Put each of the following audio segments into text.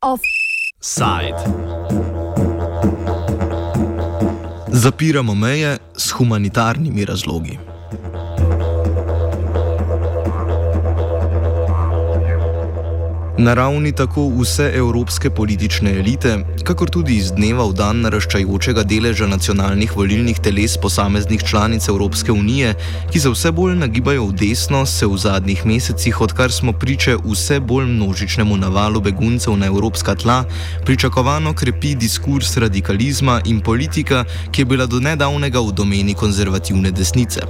Offside. Zapiramo meje s humanitarnimi razlogi. Na ravni tako vse evropske politične elite, kakor tudi iz dneva v dan naraščajočega deleža nacionalnih volilnih teles posameznih članic Evropske unije, ki se vse bolj nagibajo v desno, se v zadnjih mesecih, odkar smo priče vse bolj množičnemu navalu beguncev na evropska tla, pričakovano krepi diskurs radikalizma in politika, ki je bila do nedavnega v domeni konzervativne desnice.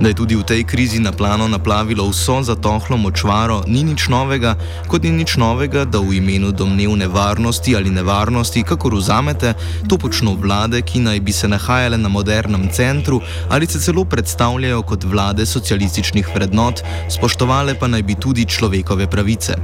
Da je tudi v tej krizi na plano naplavilo vso zatohlo močvaro, ni nič novega, kot ni nič novega, da v imenu domnevne varnosti ali nevarnosti, kako vzamete, to počno vlade, ki naj bi se nahajale na modernem centru ali se celo predstavljajo kot vlade socialističnih vrednot, spoštovale pa naj bi tudi človekove pravice.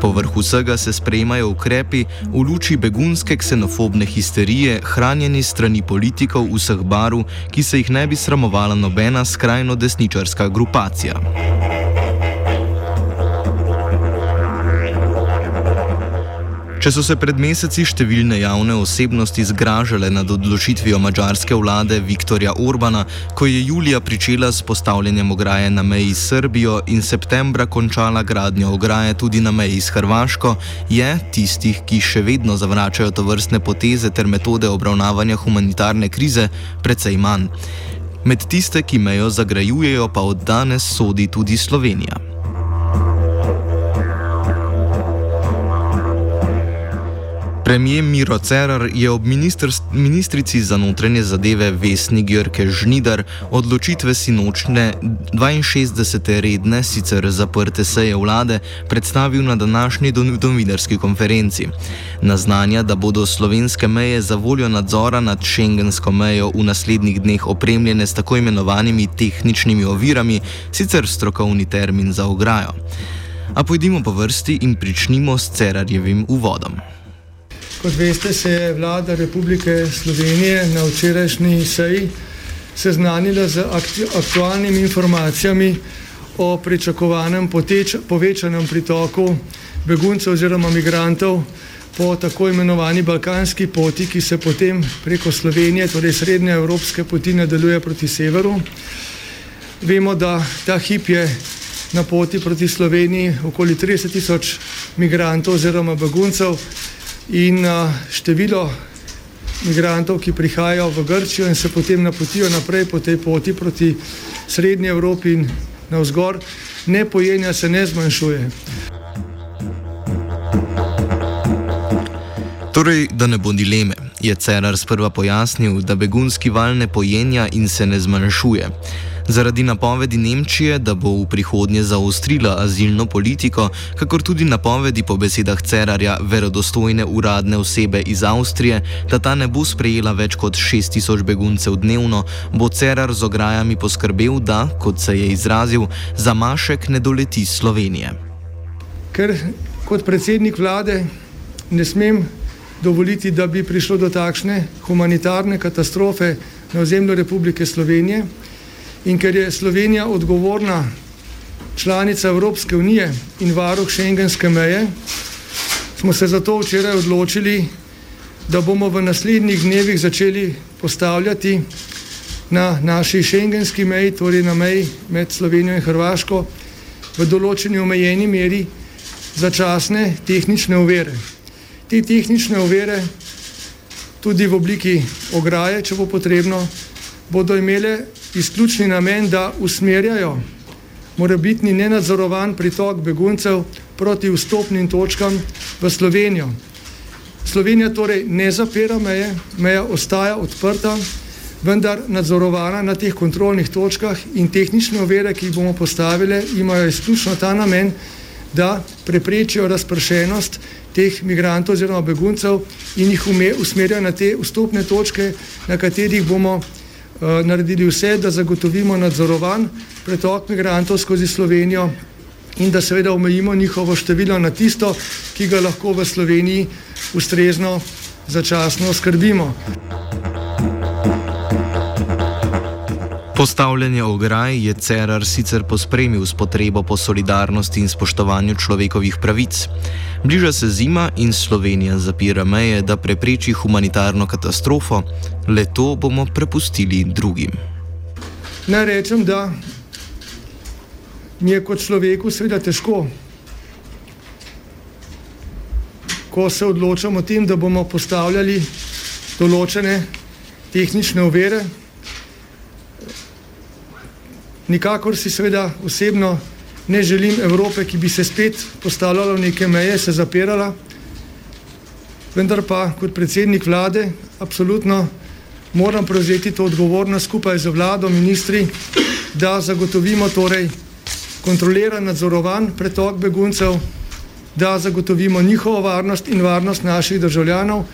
Povrh vsega se sprejemajo ukrepi v luči begunske ksenofobne histerije, hranjeni strani politikov vseh barv, ki se jih ne bi sramovala nobena skrajno desničarska grupacija. Če so se pred meseci številne javne osebnosti zgražale nad odločitvijo mačarske vlade Viktorja Orbana, ko je julija pričela s postavljanjem ograje na meji s Srbijo in septembra končala gradnjo ograje tudi na meji s Hrvaško, je tistih, ki še vedno zavračajo to vrstne poteze ter metode obravnavanja humanitarne krize, precej manj. Med tiste, ki mejo zagrajujejo, pa od danes sodi tudi Slovenija. Premijer Miro Cerar je ob ministrici za notranje zadeve Vesni Gjörke Žnidar odločitve sinočne 62. redne, sicer zaprte seje vlade, predstavil na današnji novinarski konferenci. Naznanja, da bodo slovenske meje za voljo nadzora nad šengensko mejo v naslednjih dneh opremljene s tako imenovanimi tehničnimi ovirami, sicer strokovni termin za ograjo. A pojdimo po vrsti in pričnimo s Cerarjevim uvodom. Kot veste, se je vlada Republike Slovenije na včerajšnji seji seznanila z aktualnimi informacijami o pričakovanem poteč, povečanem pritoku beguncev oziroma migrantov po tako imenovani balkanski poti, ki se potem preko Slovenije, torej srednje evropske poti, nadaljuje proti severu. Vemo, da ta hip je na poti proti Sloveniji okoli 30 tisoč migrantov oziroma beguncev in število migrantov, ki prihajajo v Grčijo in se potem napotijo naprej po tej poti proti Srednji Evropi in navzgor, ne pojenja se ne zmanjšuje. Torej, da ne bo dileme, je Cerar sprva pojasnil, da begunski val ne pojenja in se ne zmanjšuje. Zaradi napovedi Nemčije, da bo v prihodnje zaostrila azilno politiko, kakor tudi napovedi po besedah Cerarja verodostojne uradne osebe iz Avstrije, da ta ne bo sprejela več kot 6000 beguncev dnevno, bo Cerar z ograjami poskrbel, da, kot se je izrazil, zamašek ne doleti Slovenije. Ker kot predsednik vlade ne smem dovoliti, da bi prišlo do takšne humanitarne katastrofe na ozemlju Republike Slovenije. In ker je Slovenija odgovorna članica Evropske unije in varuh šengenske meje, smo se zato včeraj odločili, da bomo v naslednjih dnevih začeli postavljati na naši šengenski meji, torej na meji med Slovenijo in Hrvaško, v določeni omejeni meri začasne tehnične uvere. Te tehnične uvere, tudi v obliki ograje, če bo potrebno, bodo imele izključni namen, da usmerjajo morebitni nenadzorovan pritok beguncev proti vstopnim točkam v Slovenijo. Slovenija torej ne zapira meje, meja ostaja odprta, vendar nadzorovana na teh kontrolnih točkah in tehnične ovire, ki jih bomo postavili, imajo izključno ta namen, da preprečijo razpršenost teh migrantov oziroma beguncev in jih usmerijo na te vstopne točke, na katerih bomo naredili vse, da zagotovimo nadzorovan pretok migrantov skozi Slovenijo in da seveda omejimo njihovo število na tisto, ki ga lahko v Sloveniji ustrezno začasno skrbimo. Postavljanje ograj je Cerar sicer pospremil s potrebo po solidarnosti in spoštovanju človekovih pravic. Bliža se zima in Slovenija zapira meje, da prepreči humanitarno katastrofo, le to bomo prepustili drugim. Naj rečem, da mi je kot človeku seveda težko, ko se odločamo o tem, da bomo postavljali določene tehnične ovire. Nikakor si seveda osebno ne želim Evrope, ki bi se spet postavljala v neke meje, se zapirala, vendar pa kot predsednik vlade absolutno moram prevzeti to odgovornost skupaj z vlado, ministri, da zagotovimo torej kontroliran, nadzorovan pretok beguncev, da zagotovimo njihovo varnost in varnost naših državljanov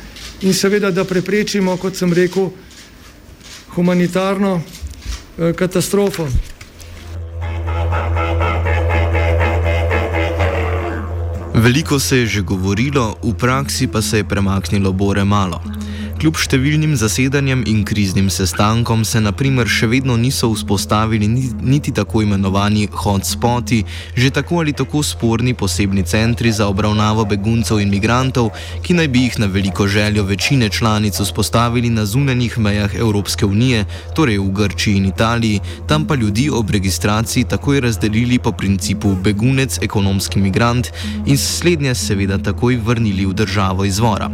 in seveda, da preprečimo, kot sem rekel, humanitarno eh, katastrofo. Veliko se je že govorilo, v praksi pa se je premaknilo bore malo. Kljub številnim zasedanjem in kriznim sestankom se naprimer še vedno niso vzpostavili niti tako imenovani hotspoti, že tako ali tako sporni posebni centri za obravnavo beguncev in migrantov, ki naj bi jih na veliko željo večine članic vzpostavili na zunanjih mejah Evropske unije, torej v Grčiji in Italiji, tam pa ljudi ob registraciji takoj razdelili po principu begunec, ekonomski migrant in slednje seveda takoj vrnili v državo izvora.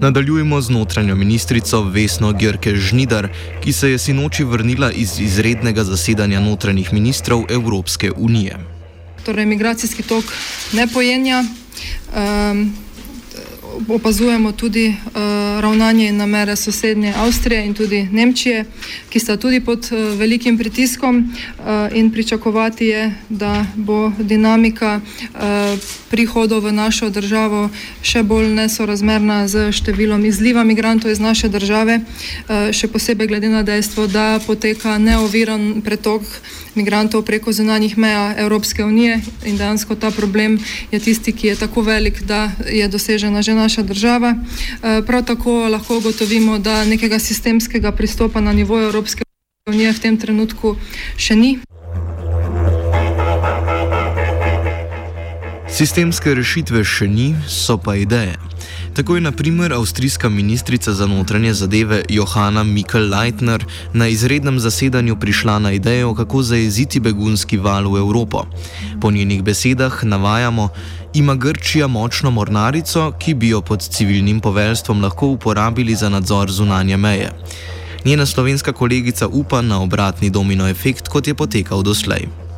Nadaljujemo z notranjo ministrico Vesno Gjrke Žnidar, ki se je sinoči vrnila iz izrednega zasedanja notranjih ministrov Evropske unije. Torej, migracijski tok ne pojenja. Um, opazujemo tudi uh, ravnanje in namere sosednje Avstrije in tudi Nemčije, ki sta tudi pod uh, velikim pritiskom uh, in pričakovati je, da bo dinamika uh, prihodov v našo državo še bolj nesorazmerna z številom izliva migrantov iz naše države, še posebej glede na dejstvo, da poteka neoviran pretok migrantov preko zunanjih meja Evropske unije in dejansko ta problem je tisti, ki je tako velik, da je dosežena že naša država. Eh, prav tako lahko ugotovimo, da nekega sistemskega pristopa na nivoju Evropske unije v tem trenutku še ni. Sistemske rešitve še ni, so pa ideje. Tako je naprimer avstrijska ministrica za notranje zadeve Johanna Mikl-Leitner na izrednem zasedanju prišla na idejo, kako zajeziti begunski val v Evropo. Po njenih besedah navajamo, ima Grčija močno mornarico, ki bi jo pod civilnim poveljstvom lahko uporabili za nadzor zunanje meje. Njena slovenska kolegica upa na obratni domino efekt, kot je potekal doslej.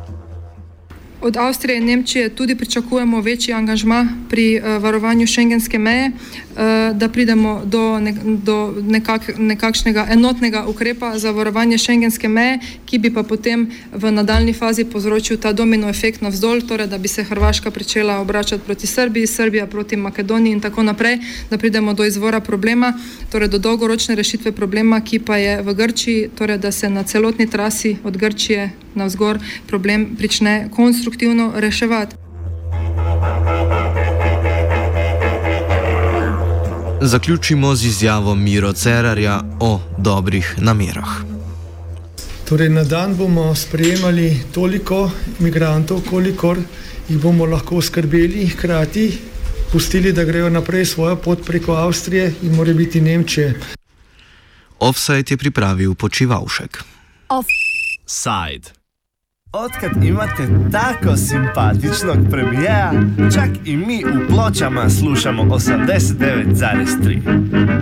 Od Avstrije in Nemčije tudi pričakujemo večji angažma pri uh, varovanju šengenske meje, uh, da pridemo do, ne, do nekak, nekakšnega enotnega ukrepa za varovanje šengenske meje, ki bi pa potem v nadaljni fazi povzročil ta domino efekt navzdol, torej da bi se Hrvaška pričela obračati proti Srbiji, Srbija proti Makedoniji in tako naprej, da pridemo do izvora problema, torej do dolgoročne rešitve problema, ki pa je v Grčiji, torej da se na celotni trasi od Grčije navzgor problem prične konstruktivno reševati. Zaključimo z izjavo Miro Cerarja o dobrih namerah. Torej, na dan bomo sprejemali toliko imigrantov, kolikor jih bomo lahko skrbeli, hkrati pustili, da grejo naprej svojo pot preko Avstrije in more biti Nemčije. Offside je pripravil počivalšek. Offside. Odkrat imate tako simpatičnog premijera, čak i mi u pločama slušamo 89,3.